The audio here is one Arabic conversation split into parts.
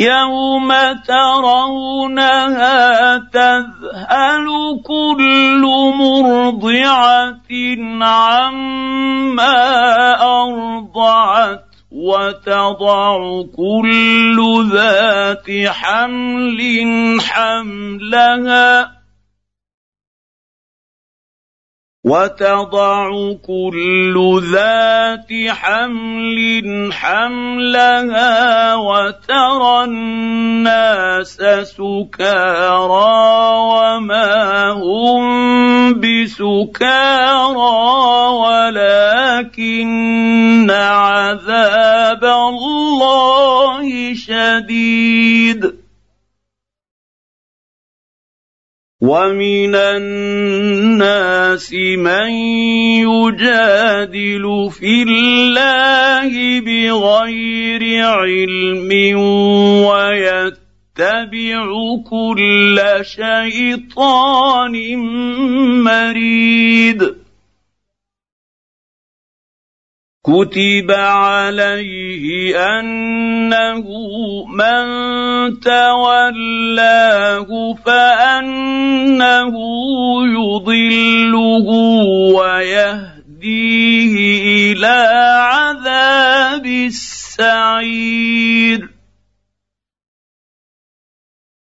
يوم ترونها تذهل كل مرضعه عما ارضعت وتضع كل ذات حمل حملها وتضع كل ذات حمل حملها وترى الناس سكارى وما هم بسكارى ولكن عذاب الله شديد. ومن الناس من يجادل في الله بغير علم ويتبع كل شيطان مريد كتب عليه انه من تولاه فانه يضله ويهديه إلى عذاب السعير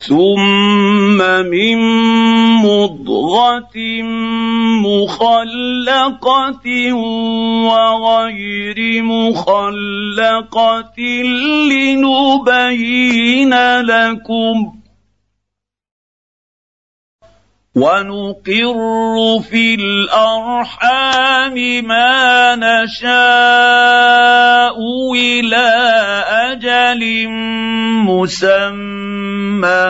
ثم من مضغه مخلقه وغير مخلقه لنبين لكم ونقر في الارحام ما نشاء إلى أجل مسمى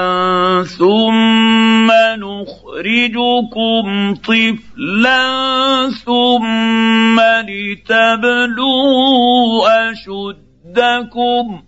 ثم نخرجكم طفلا ثم لتبلوا اشدكم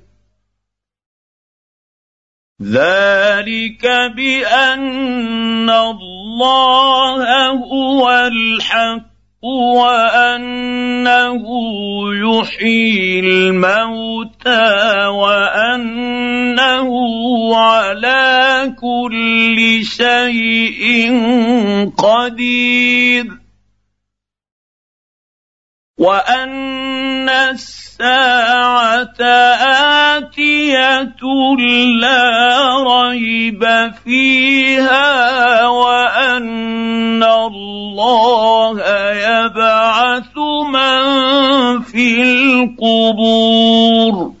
ذلك بأن الله هو الحق وأنه يحيي الموتى وأنه على كل شيء قدير. وأن الساعة آتية لا ريب فيها وأن الله يبعث من في القبور.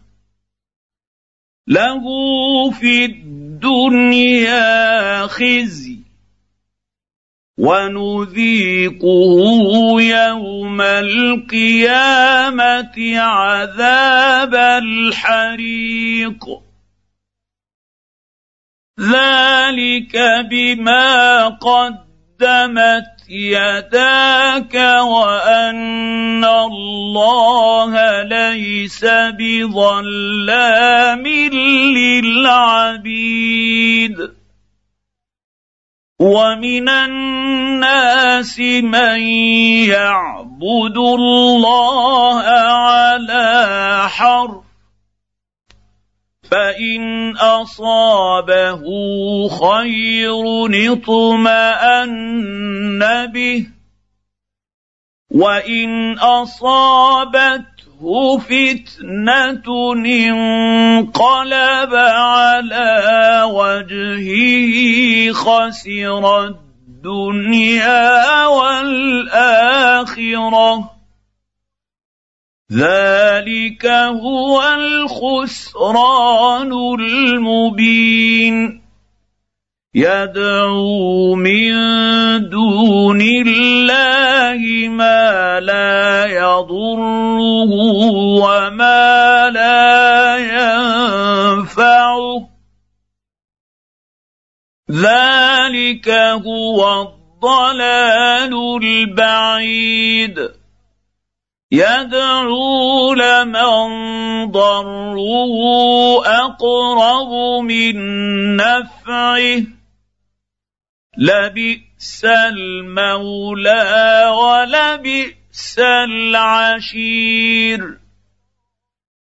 له في الدنيا خزي ونذيقه يوم القيامة عذاب الحريق. ذلك بما قدمت يداك وأن الله ليس بظلام للعبيد. ومن الناس من يعبد الله على حرف فان اصابه خير اطمان به وان اصابته فتنه انقلب على وجهه خسر الدنيا والاخره ذلك هو الخسران المبين يدعو من دون الله ما لا يضره وما لا ينفعه ذلك هو الضلال البعيد يدعو لمن ضره أقرب من نفعه. لبئس المولى ولبئس العشير.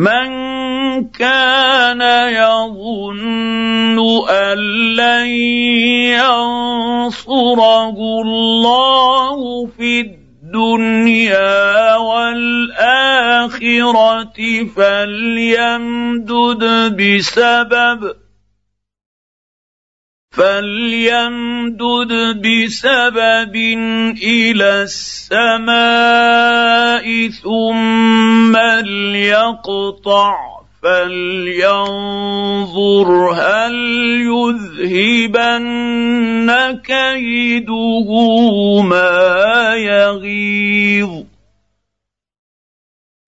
من كان يظن أن لن ينصره الله في الدنيا والآخرة فليمدد بسبب فليمدد بسبب إلى السماء ثم ليقطع فلينظر هل يذهبن كيده ما يغيظ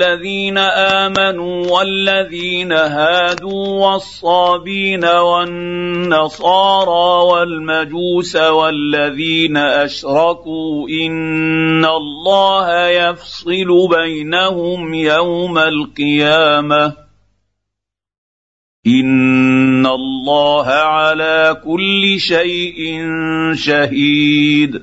الذين آمنوا والذين هادوا والصابين والنصارى والمجوس والذين أشركوا إن الله يفصل بينهم يوم القيامة إن الله على كل شيء شهيد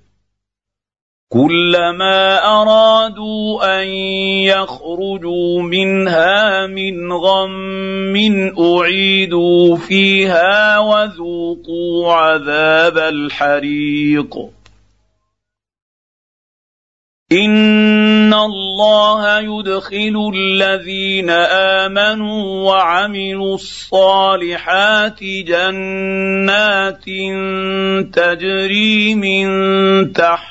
كلما أرادوا أن يخرجوا منها من غم أعيدوا فيها وذوقوا عذاب الحريق. إن الله يدخل الذين آمنوا وعملوا الصالحات جنات تجري من تحت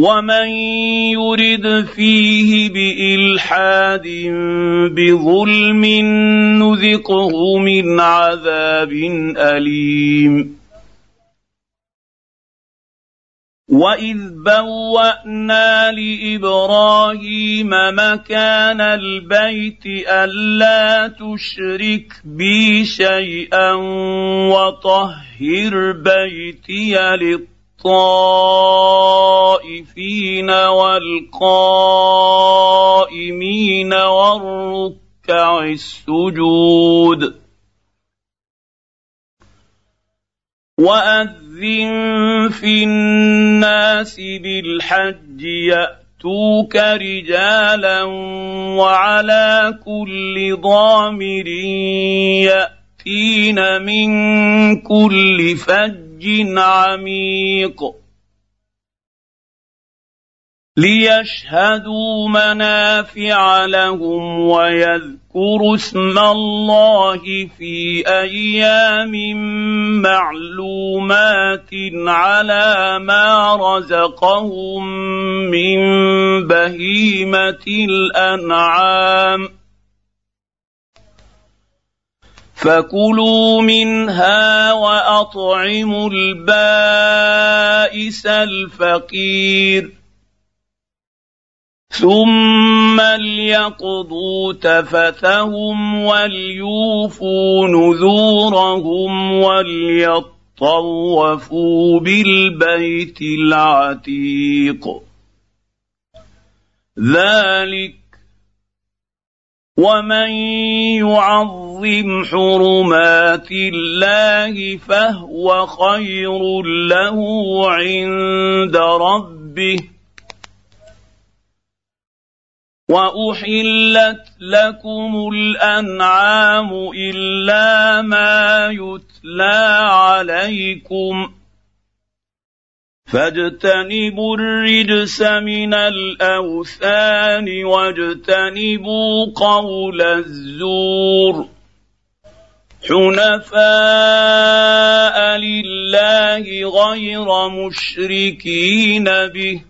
ومن يرد فيه بالحاد بظلم نذقه من عذاب اليم واذ بوانا لابراهيم مكان البيت الا تشرك بي شيئا وطهر بيتي للطهر الطائفين والقائمين والركع السجود. وأذن في الناس بالحج يأتوك رجالا وعلى كل ضامر يأتين من كل فج فج عميق ليشهدوا منافع لهم ويذكروا اسم الله في أيام معلومات على ما رزقهم من بهيمة الأنعام. فكلوا منها واطعموا البائس الفقير ثم ليقضوا تفثهم وليوفوا نذورهم وليطوفوا بالبيت العتيق ذلك ومن يعظم حرمات الله فهو خير له عند ربه واحلت لكم الانعام الا ما يتلى عليكم فاجتنبوا الرجس من الأوثان واجتنبوا قول الزور. حنفاء لله غير مشركين به.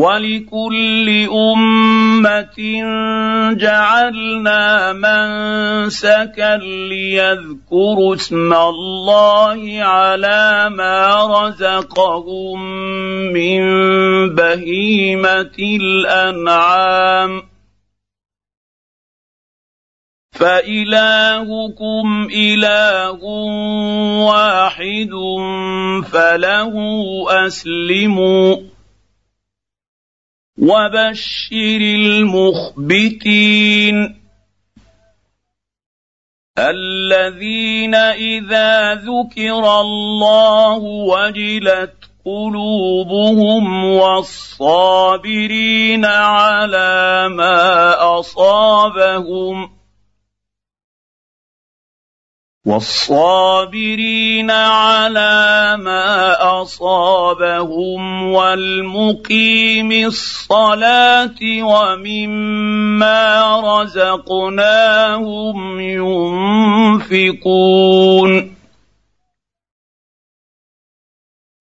ولكل أمة جعلنا منسكا ليذكروا اسم الله على ما رزقهم من بهيمة الأنعام. فإلهكم إله واحد فله أسلموا. وبشر المخبتين الذين إذا ذكر الله وجلت قلوبهم والصابرين على ما أصابهم والصابرين على ما أصابهم والمقيم الصلاة ومما رزقناهم ينفقون.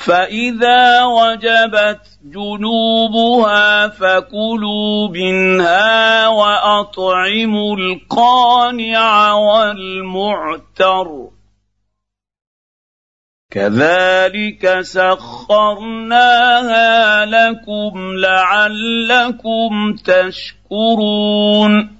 فاذا وجبت جنوبها فكلوا منها واطعموا القانع والمعتر كذلك سخرناها لكم لعلكم تشكرون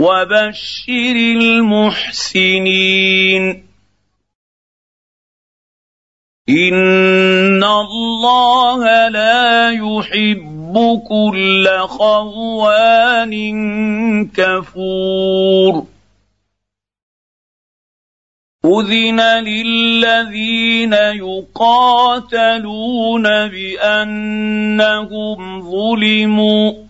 وبشر المحسنين. إن الله لا يحب كل خوان كفور. أذن للذين يقاتلون بأنهم ظلموا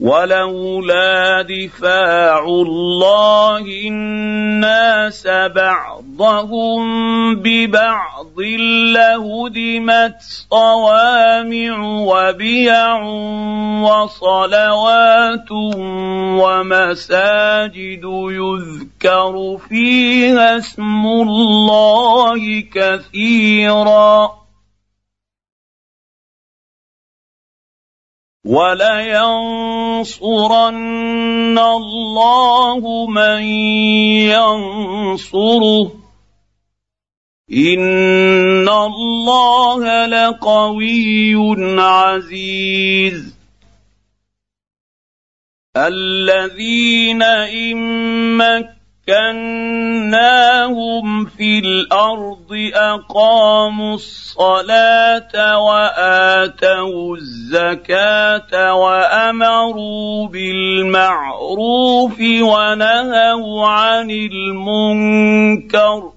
ولولا دفاع الله الناس بعضهم ببعض لهدمت صوامع وبيع وصلوات ومساجد يذكر فيها اسم الله كثيرا. ولينصرن الله من ينصره. إن الله لقوي عزيز. الذين إن مكناهم في الأرض أقاموا الصلاة وآتوا الزكاة وأمروا بالمعروف ونهوا عن المنكر.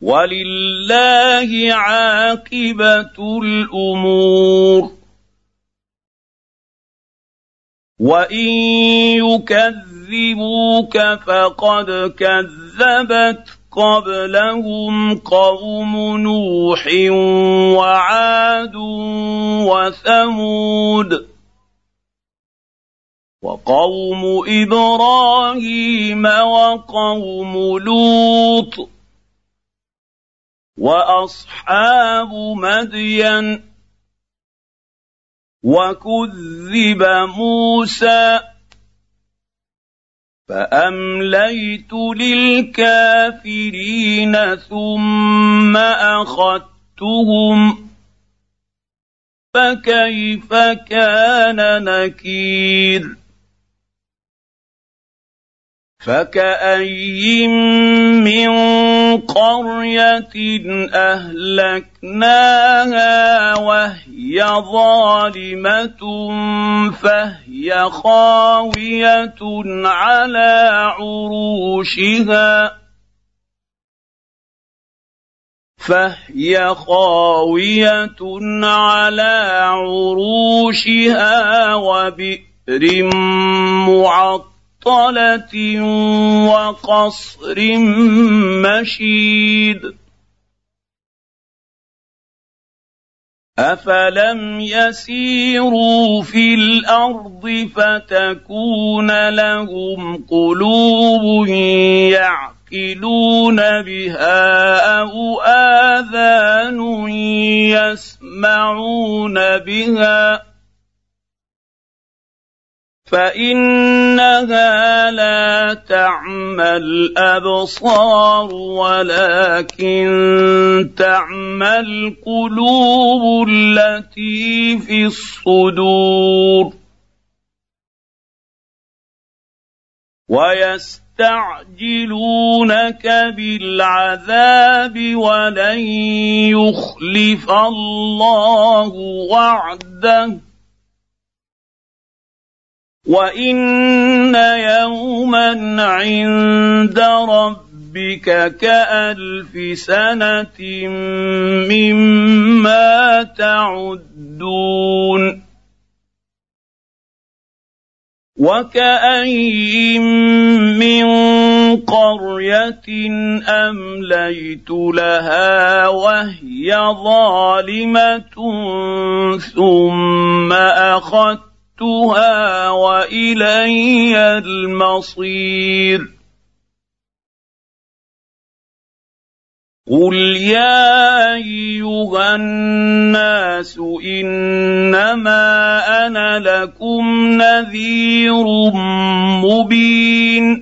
ولله عاقبة الأمور. وان يكذبوك فقد كذبت قبلهم قوم نوح وعاد وثمود وقوم إبراهيم وقوم لوط واصحاب مدين وكذب موسى فامليت للكافرين ثم اخذتهم فكيف كان نكير فكاين من قريه اهلكناها وهي ظالمة فهي خاوية على عروشها. فهي خاوية على عروشها وبئر معطل معطلة وقصر مشيد. افلم يسيروا في الأرض فتكون لهم قلوب يعقلون بها أو اذان يسمعون بها فإنها لا تعمى الابصار ولكن تعمى القلوب التي في الصدور. ويستعجلونك بالعذاب ولن يخلف الله وعده. وان يوما عند ربك كالف سنه مما تعدون وكاين من قريه امليت لها وهي ظالمه ثم اخذت اخذتها والي المصير قل يا ايها الناس انما أنا لكم نذير مبين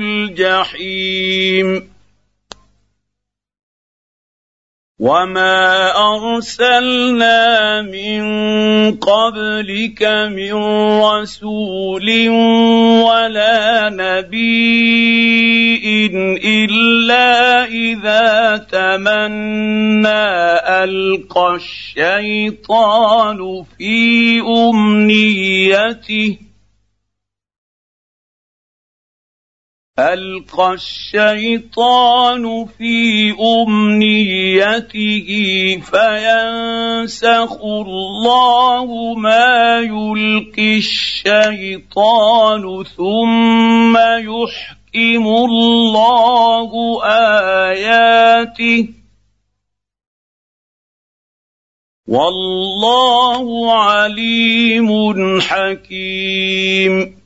الجحيم. وما ارسلنا من قبلك من رسول ولا نبي الا اذا تمنى القى الشيطان في امنيته ألقى الشيطان في أمنيته فينسخ الله ما يلقي الشيطان ثم يحكم الله آياته. والله عليم حكيم.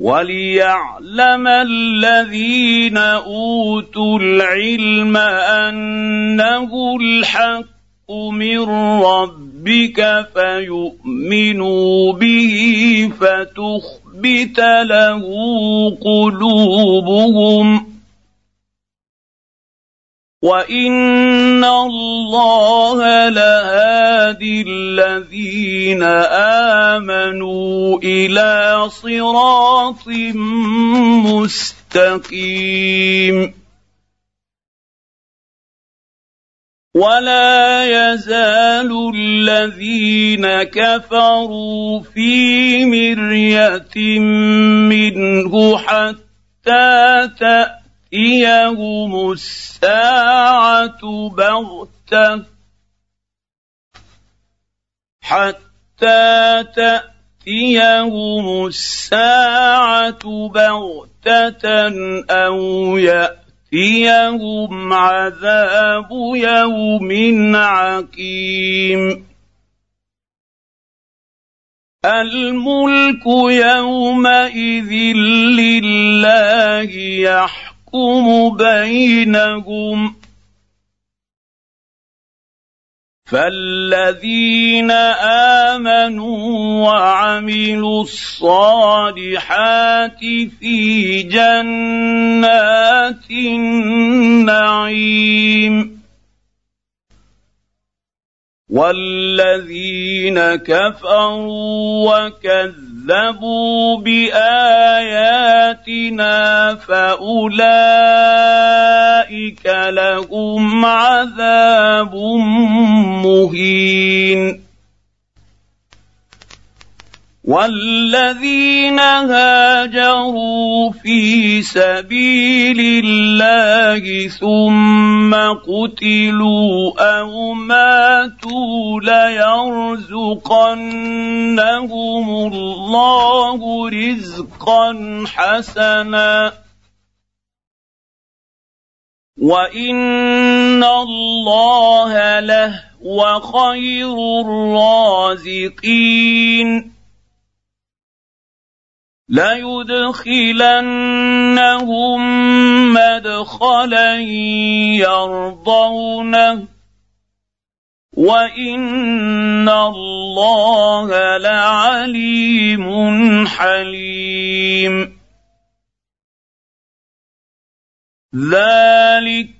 وليعلم الذين اوتوا العلم انه الحق من ربك فيؤمنوا به فتخبت له قلوبهم وان الله لهادي الذين امنوا إلى صراط مستقيم ولا يزال الذين كفروا في مريه منه حتى تأتي تاتيهم الساعة بغتة حتى تأتيهم الساعة بغتة أو يأتيهم عذاب يوم عقيم. الملك يومئذ لله يحكم يحكم بينهم. فالذين آمنوا وعملوا الصالحات في جنات النعيم. والذين كفروا وكذبوا كذبوا باياتنا فأولئك لهم عذاب مهين. والذين هاجروا في سبيل الله ثم قتلوا أو ماتوا ليرزقنهم الله رزقا حسنا وان الله لهو خير الرازقين ليدخلنهم مدخلا يرضونه. وإن الله لعليم حليم. ذلك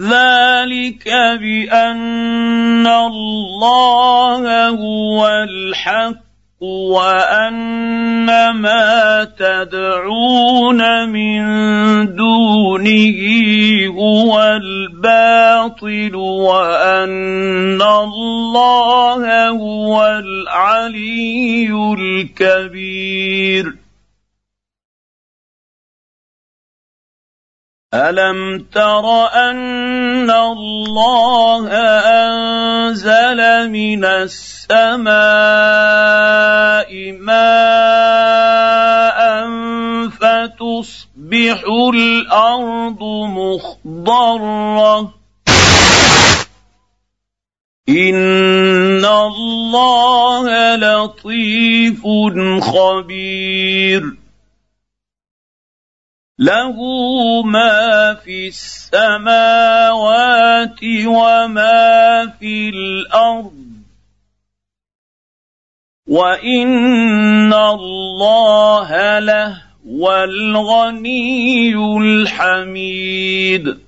ذلك بان الله هو الحق وان ما تدعون من دونه هو الباطل وان الله هو العلي الكبير الم تر ان الله انزل من السماء ماء فتصبح الأرض مخضره ان الله لطيف خبير له ما في السماوات وما في الأرض. وإن الله لهو الغني الحميد.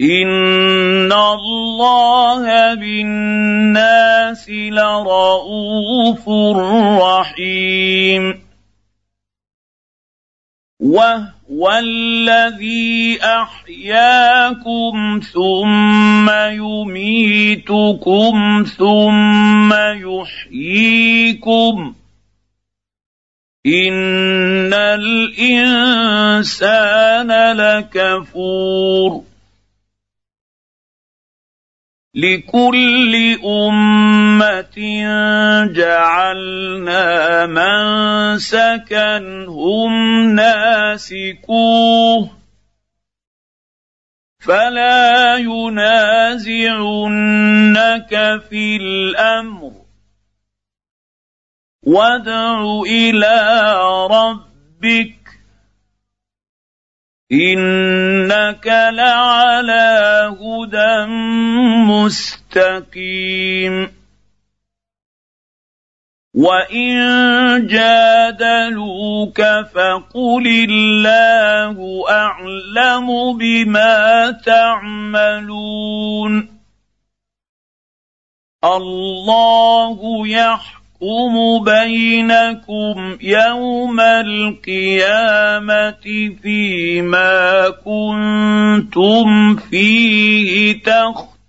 ان الله بالناس لرءوف رحيم وهو الذي احياكم ثم يميتكم ثم يحييكم ان الانسان لكفور لكل أمة جعلنا منسكا هم ناسكوه. فلا ينازعنك في الأمر. وادع إلى ربك انك لعلى هدى مستقيم وان جادلوك فقل الله اعلم بما تعملون الله يحكم يحكم بينكم يوم القيامة فيما كنتم فيه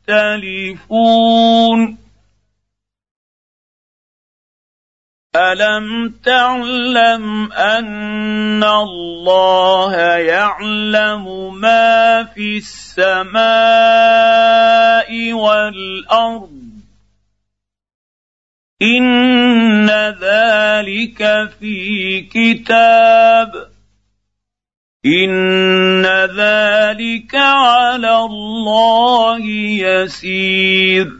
تختلفون. ألم تعلم أن الله يعلم ما في السماء والأرض؟ ان ذلك في كتاب ان ذلك على الله يسير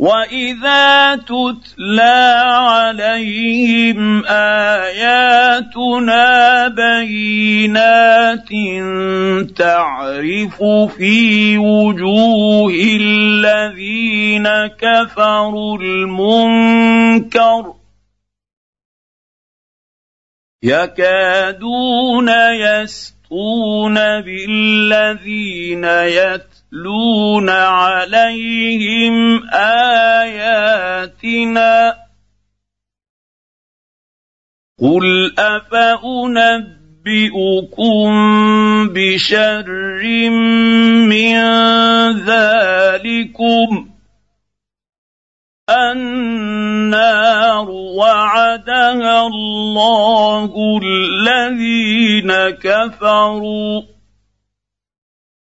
واذا تتلى عليهم اياتنا بينات تعرف في وجوه الذين كفروا المنكر يكادون يسطون بالذين يتلون عليهم اياتنا قل افانبئكم بشر من ذلكم النار وعدها الله الذين كفروا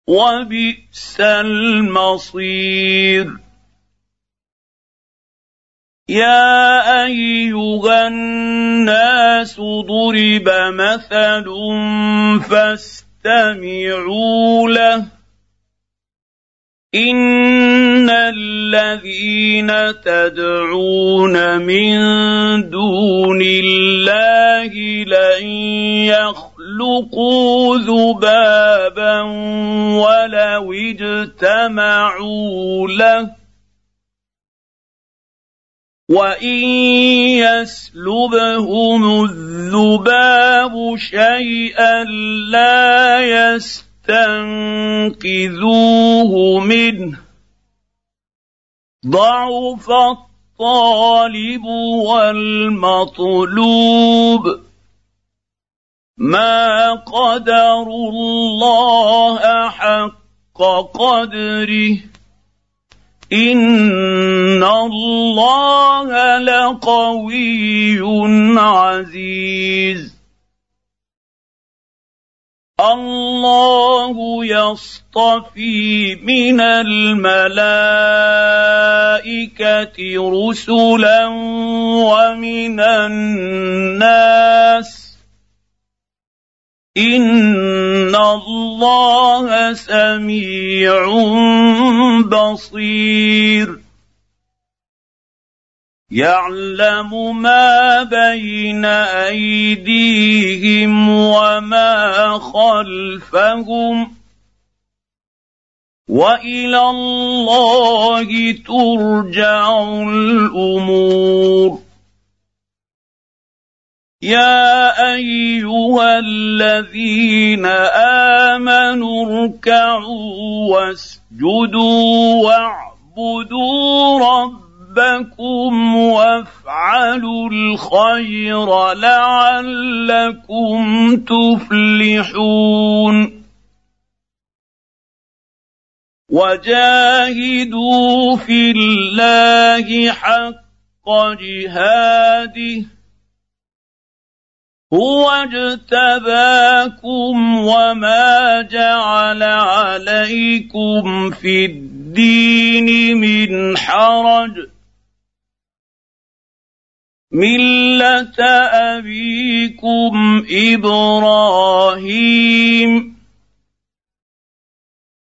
وبئس المصير. يا أيها الناس ضرب مثل فاستمعوا له. ان الذين تدعون من دون الله لن يخلقوا ذبابا ولو اجتمعوا له وان يسلبهم الذباب شيئا لا يستطيع تنقذوه منه. ضعف الطالب والمطلوب. ما قدروا الله حق قدره. ان الله لقوي عزيز. الله يصطفي من الملائكة رسلا ومن الناس. إن الله سميع بصير. يعلم ما بين أيديهم وما خلفهم وإلى الله ترجع الأمور. يا أيها الذين آمنوا اركعوا واسجدوا واعبدوا ربكم ربكم وافعلوا الخير لعلكم تفلحون. وجاهدوا في الله حق جهاده. هو اجتباكم وما جعل عليكم في الدين من حرج. مله ابيكم إبراهيم